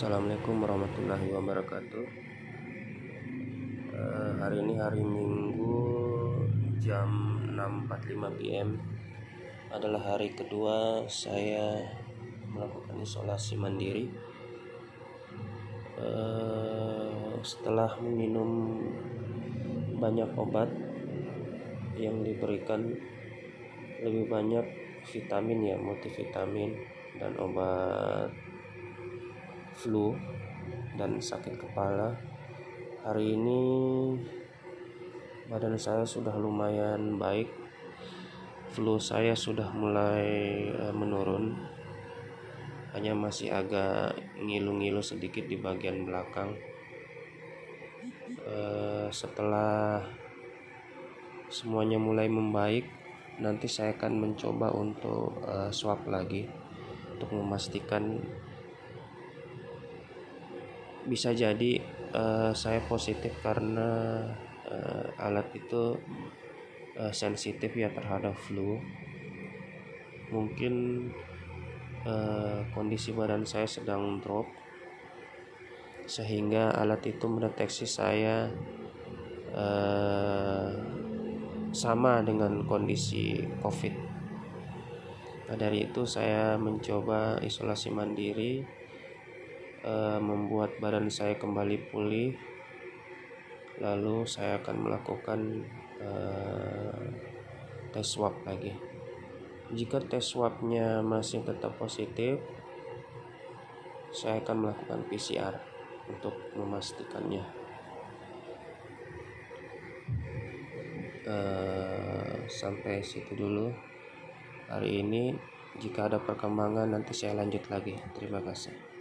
Assalamualaikum warahmatullahi wabarakatuh. Uh, Hari ini hari Minggu jam 6.45 PM adalah hari kedua saya melakukan isolasi mandiri. Uh, setelah meminum banyak obat yang diberikan lebih banyak vitamin ya multivitamin dan obat flu dan sakit kepala. Hari ini badan saya sudah lumayan baik. Flu saya sudah mulai uh, menurun. Hanya masih agak ngilu-ngilu sedikit di bagian belakang. Uh, setelah semuanya mulai membaik nanti saya akan mencoba untuk uh, swab lagi untuk memastikan bisa jadi uh, saya positif karena uh, alat itu uh, sensitif ya terhadap flu. Mungkin uh, kondisi badan saya sedang drop sehingga alat itu mendeteksi saya uh, sama dengan kondisi covid. Nah dari itu saya mencoba isolasi mandiri uh, membuat badan saya kembali pulih lalu saya akan melakukan uh, tes swab lagi. Jika tes swabnya masih tetap positif saya akan melakukan PCR untuk memastikannya. Uh, sampai situ dulu. Hari ini jika ada perkembangan nanti saya lanjut lagi. Terima kasih